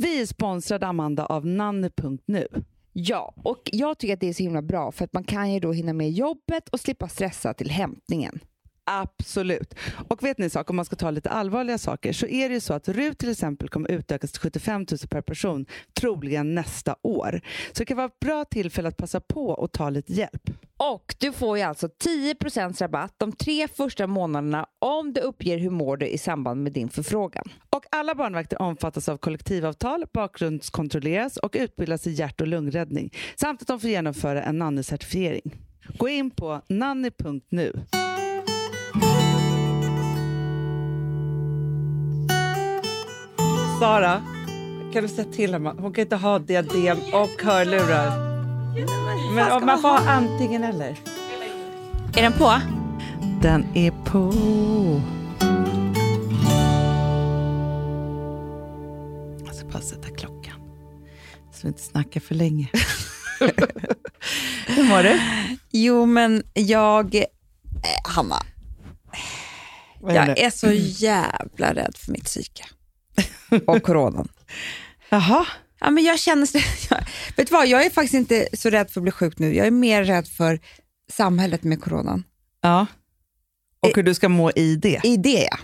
Vi är sponsrade, Amanda, av nanny.nu. Ja, och jag tycker att det är så himla bra för att man kan ju då hinna med jobbet och slippa stressa till hämtningen. Absolut. Och vet ni en sak, om man ska ta lite allvarliga saker så är det ju så att RUT till exempel kommer utökas till 75 000 per person troligen nästa år. Så det kan vara ett bra tillfälle att passa på och ta lite hjälp. Och du får ju alltså 10% rabatt de tre första månaderna om du uppger hur mår du i samband med din förfrågan. Och alla barnvakter omfattas av kollektivavtal, bakgrundskontrolleras och utbildas i hjärt och lungräddning samt att de får genomföra en nanny-certifiering. Gå in på nanny.nu. Sara, kan du säga till henne? Hon kan inte ha diadem och hörlurar. Men man får ha antingen eller. Är den på? Den är på. Jag ska bara sätta klockan. Så vi inte snackar för länge. Hur mår du? Jo, men jag... Eh, Hanna, är det? jag är så jävla rädd för mitt psyke och coronan. Jaha. Ja, men jag känner... Jag, vet vad, jag är faktiskt inte så rädd för att bli sjuk nu. Jag är mer rädd för samhället med coronan. Ja. Och hur du ska må i det. I det, ja.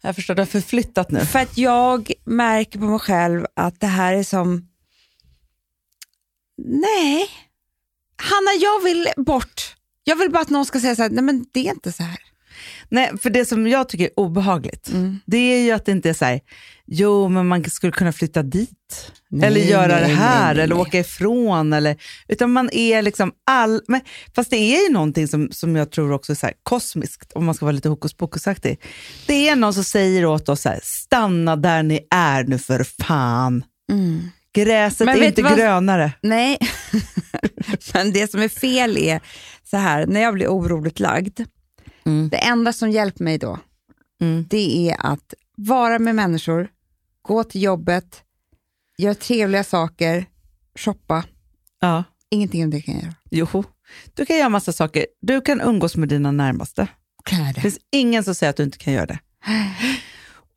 Jag förstår, du har förflyttat nu. För att jag märker på mig själv att det här är som... Nej. Hanna, jag vill bort. Jag vill bara att någon ska säga så här, nej men det är inte så här. Nej, för det som jag tycker är obehagligt, det är ju att det inte är så här, jo men man skulle kunna flytta dit. Nej, eller göra nej, det här, nej, eller åka ifrån. Eller, utan man är liksom all... Men, fast det är ju någonting som, som jag tror också är så här kosmiskt, om man ska vara lite hokus pokusaktig. Det är någon som säger åt oss så här, stanna där ni är nu för fan. Gräset Men är inte vad- grönare. Nej, men det som är fel är så här, när jag blir oroligt lagd, Mm. det enda som hjälper mig då, Mm. det är att vara med människor, gå till jobbet, göra trevliga saker, shoppa. Ja. Ingenting av det kan jag göra. Jo, du kan göra massa saker. Du kan umgås med dina närmaste. Kan Det finns ingen som säger att du inte kan göra det.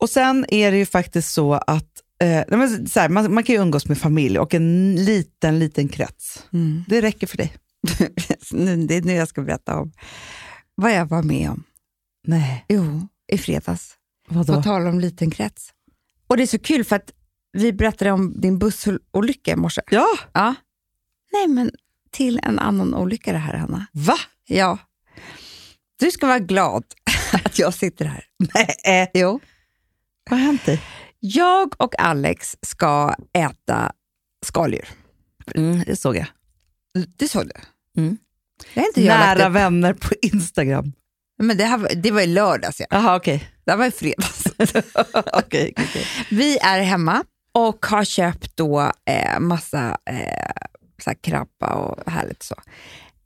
Och sen är det ju faktiskt så att eh, så här, man, man kan ju umgås med familj och en liten, liten krets. Mm. Det räcker för dig. Det är nu jag ska berätta om vad jag var med om. Nej, Jo, i fredags. vadå? På tal om liten krets. Och det är så kul för att vi berättade om din bussolycka i morse. Ja, Ja. Nej, men till en annan olycka det här, Hanna. va? Ja. Du ska vara glad att jag sitter här. Nej, Jo. vad har hänt dig? Jag och Alex ska äta skaldjur. Mm, det såg jag. Det såg du? Mm. Det inte jag lagt Nära upp. vänner på Instagram. Men det, här, var- det var i lördags, ja. Jaha, okej. Det här var i fredags. Okej, okej. Vi är hemma och har köpt då eh, massa eh, så krabba och härligt så.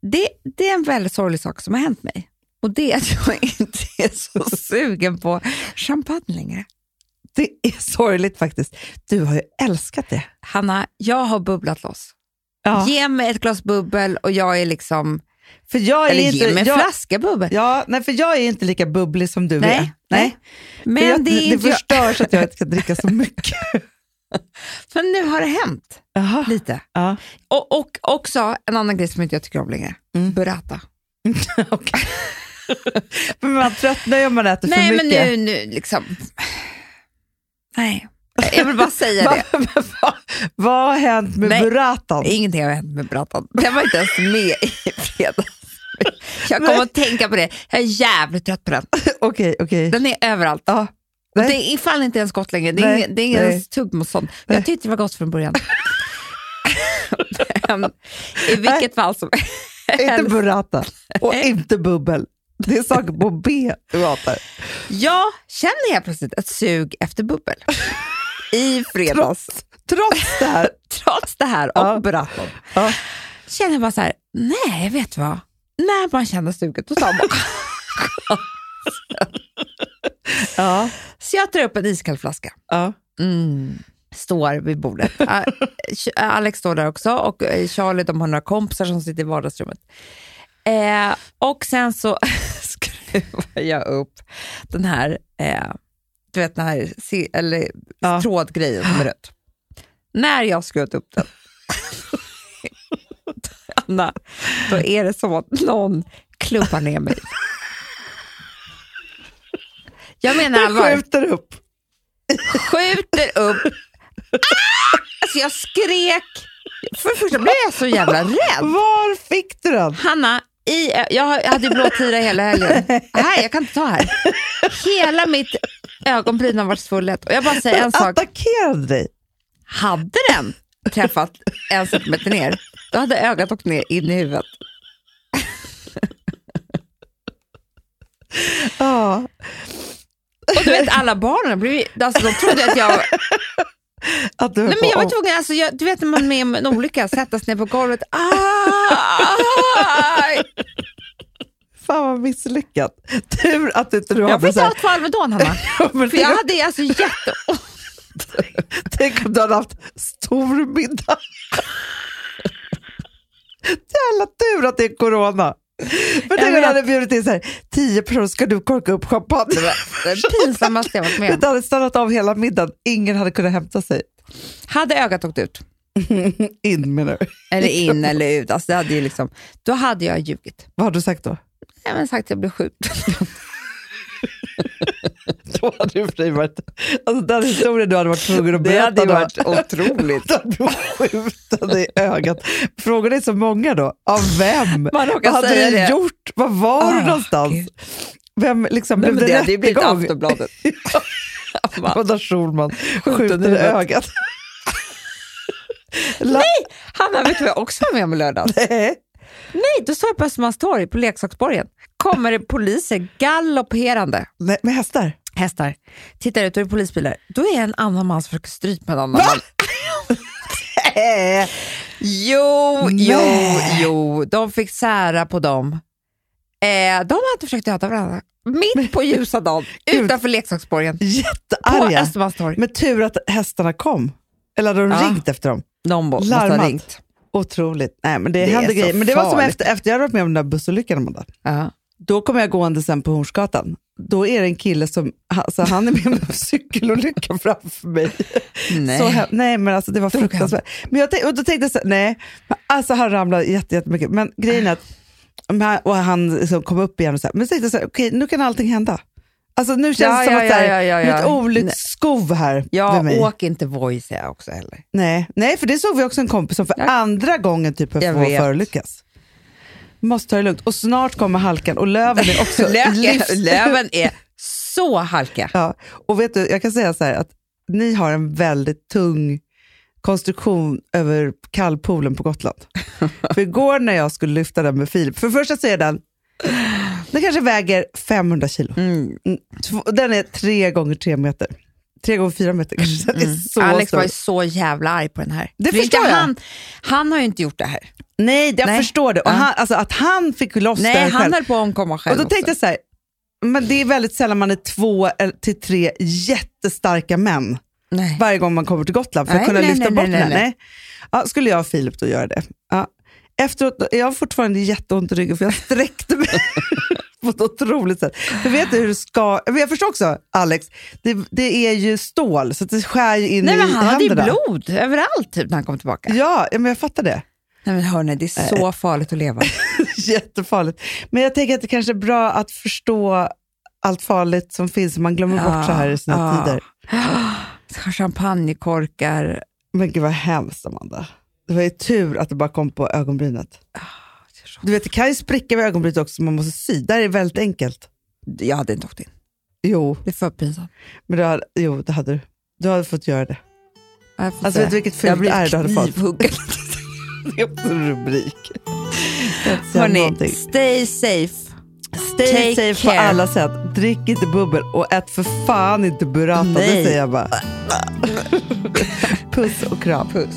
Det, det är en väldigt sorglig sak som har hänt mig. Och det är att jag inte är så sugen på champagne längre. Det är sorgligt faktiskt. Du har ju älskat det. Hanna, jag har bubblat loss. Ja, Ge mig ett glas bubbel och jag är liksom... för jag är Eller inte, ge mig en jag, flaska bubbel. ja, nej, för jag är inte lika bubblig som du Nej, är. nej. Men jag, det är det inte jag. förstör så att jag inte kan dricka så mycket. Men nu har det hänt Jaha. lite. Ja. Och, och också en annan grej som inte jag tycker om längre. Mm. Burrata. Men man tröttnar ju om man äter Nej, för men mycket. nu, nu liksom... Nej, jag vill bara säga det. va, va, vad har hänt med Nej. burratan? Ingenting har hänt med burratan. Den var inte ens med i fredags. Jag kommer att tänka på det. Jag är jävligt trött på den. Okej, okej. Den är överallt. Ja. Och det är ifall inte ens gott längre. Det är, Nej, ingen, det är ingen ens Jag tyckte det var gott från början. Men I vilket fall som Inte helst. burrata och inte bubbel. Det är saker på B du hatar. Jag känner helt plötsligt ett sug efter bubbel. I fredags. Trots det här. Trots det här och Ja. burratan. Ja. Känner jag bara så här, nej vet du vad? När man känner suget, då tar man Ja. Så jag tar upp en iskall flaska. Ja. Mm. Står vid bordet. Alex står där också och eh, Charlie de har några kompisar som sitter i vardagsrummet. Eh, och sen så skruvar jag upp den här, eh, du vet den här se- eller, Ja. trådgrejen som är rött. när jag skruvat upp den, Anna, då är det som att någon klumpar ner mig. Jag menar allvar. skjuter upp. Skjuter upp. Ah! Alltså jag skrek. För det första blev jag så jävla rädd. Var fick du den? Hanna, i, jag hade blå tira hela helgen. Nej, jag kan inte ta här. Hela mitt ögonbryn har varit svullet. Och jag bara säger en sak. Attackerade dig. Hade den träffat en centimeter ner, då hade ögat åkt ner in i huvudet. Ja. Och du vet alla barnen, blev, alltså, de trodde att jag... Att du Nej, men jag var tvungen, alltså, jag, du vet när man är med om en olycka, sättas ner på golvet. Aj! Fan vad misslyckat. Tur att inte du Jag hade fick så ta två Alvedon, Hanna. men För jag hade alltså jätteont. tänk om du hade haft stor middag. Jävla tur att det är corona. För tänk om du hade bjudit in så här, tio personer, ska du korka upp champagne? Det var det pinsammaste jag varit med om. Det hade stannat av hela middagen, ingen hade kunnat hämta sig. Hade ögat åkt ut, In menar du. eller in eller ut, alltså det hade ju liksom, då hade jag ljugit. Vad har du sagt då? Jag har sagt att jag blev sjuk. Då hade du för dig varit, alltså den historien du hade varit tvungen att berätta. då. otroligt. Att du skjuta dig i ögat. Frågan är så många då. Av vem? Man Vad hade du det. gjort? Var var du Ah, någonstans? Gud. Vem liksom, Nej, blev men det det hade ju blivit rättegång? Aftonbladet. Vadå Schulman? Skjuten i ögat. La- Hanna, vet du vad jag också var med om lördags? Nej. Nej, då står jag på Östermalmstorg på leksaksborgen. Kommer det poliser galopperande. Nej, med hästar? Hästar. Tittar ut och det är polisbilar. Då är en annan man som försöker strypa med en annan man. Äh, Jo, jo, Nej. jo. De fick sära på dem. Eh, de hade försökt döda varandra. Mitt på ljusa dagen, utanför leksaksborgen. På jättearga. Östermalmstorg. Men tur att hästarna kom. Eller hade de Ja. ringt efter dem? Någon måste ha ringt. Otroligt. Nej, men det, Det hände grejer. Men det var som efter, efter jag hade varit med om den där bussolyckan. Amanda. Ja. Då kommer jag gående sen på Hornsgatan. Då är det en kille som, alltså han är med om en cykelolycka framför mig. Nej. Så nej men alltså det var fruktansvärt. Men jag tänk, och då tänkte jag så, nej, alltså han ramlade jätte, jättemycket. Men grejen är att, och han liksom kom upp igen och så här, men så tänkte jag så här, okej nu kan allting hända. Alltså nu känns Ja, det som ja, att här, ja, ja, ja, det ett olycksskov här Ja, åk inte Voi säger jag också heller. Nej, nej, för det såg vi också en kompis som för Ja. andra gången typ Jag får vet. förolyckas. Måste ta det lugnt. Och snart kommer halkan och löven är också Löken, löven är så halka. Ja, och vet du, jag kan säga så här att ni har en väldigt tung konstruktion över kallpoolen på Gotland. för igår när jag skulle lyfta den med Filip, för det första så är den, den kanske väger 500 kilo. Mm. Mm, Den är tre gånger tre meter. Tre gånger fyra meter kanske. Den är så Mm. Alex stor. var ju så jävla arg på den här. Det För förstår jag. Han, han har ju inte gjort det här. Nej, jag Nej. förstår det. Och han, alltså, att han fick loss Nej, den han själv. höll på att omkomma själv Och då tänkte jag så här, men det är väldigt sällan man är två eller till tre jättestarka män också. Nej. varje gång man kommer till Gotland för Nej, att kunna nej, lyfta bort den Nej. Ja, skulle jag och Filip då göra det? Ja. Efteråt, jag har fortfarande jätteont i ryggen för jag sträckte mig på ett otroligt sätt. För vet du hur det ska... Jag förstår också, Alex, det, det är ju stål så det skär ju in Nej, i men han hade ju händerna. blod överallt typ, när han kom tillbaka. Ja, ja, men jag fattar det. Nej, men hörni, det är så farligt att leva. Jättefarligt. Men jag tänker att det kanske är bra att förstå allt farligt som finns, man glömmer bort så här i sina ja. tider. Champagnekorkar. Men gud vad hemskt Amanda. Det var ju tur att det bara kom på ögonbrynet. Du vet, det kan ju spricka vid ögonbrynet också man måste sy. Där är det väldigt enkelt. Jag hade inte åkt in. Jo, Det är för pinsamt. men du hade, jo, det hade du. Du hade fått göra det. Jag får Alltså, säga. vet du vilket Jag fult blir är du hade fått? knivhuggen. Det är en rubrik. Jag Hörni, stay safe. Stay take safe på care. alla sätt. Drick inte bubbel och ät för fan inte burrata. Det säger jag bara. Puss och kram. Puss.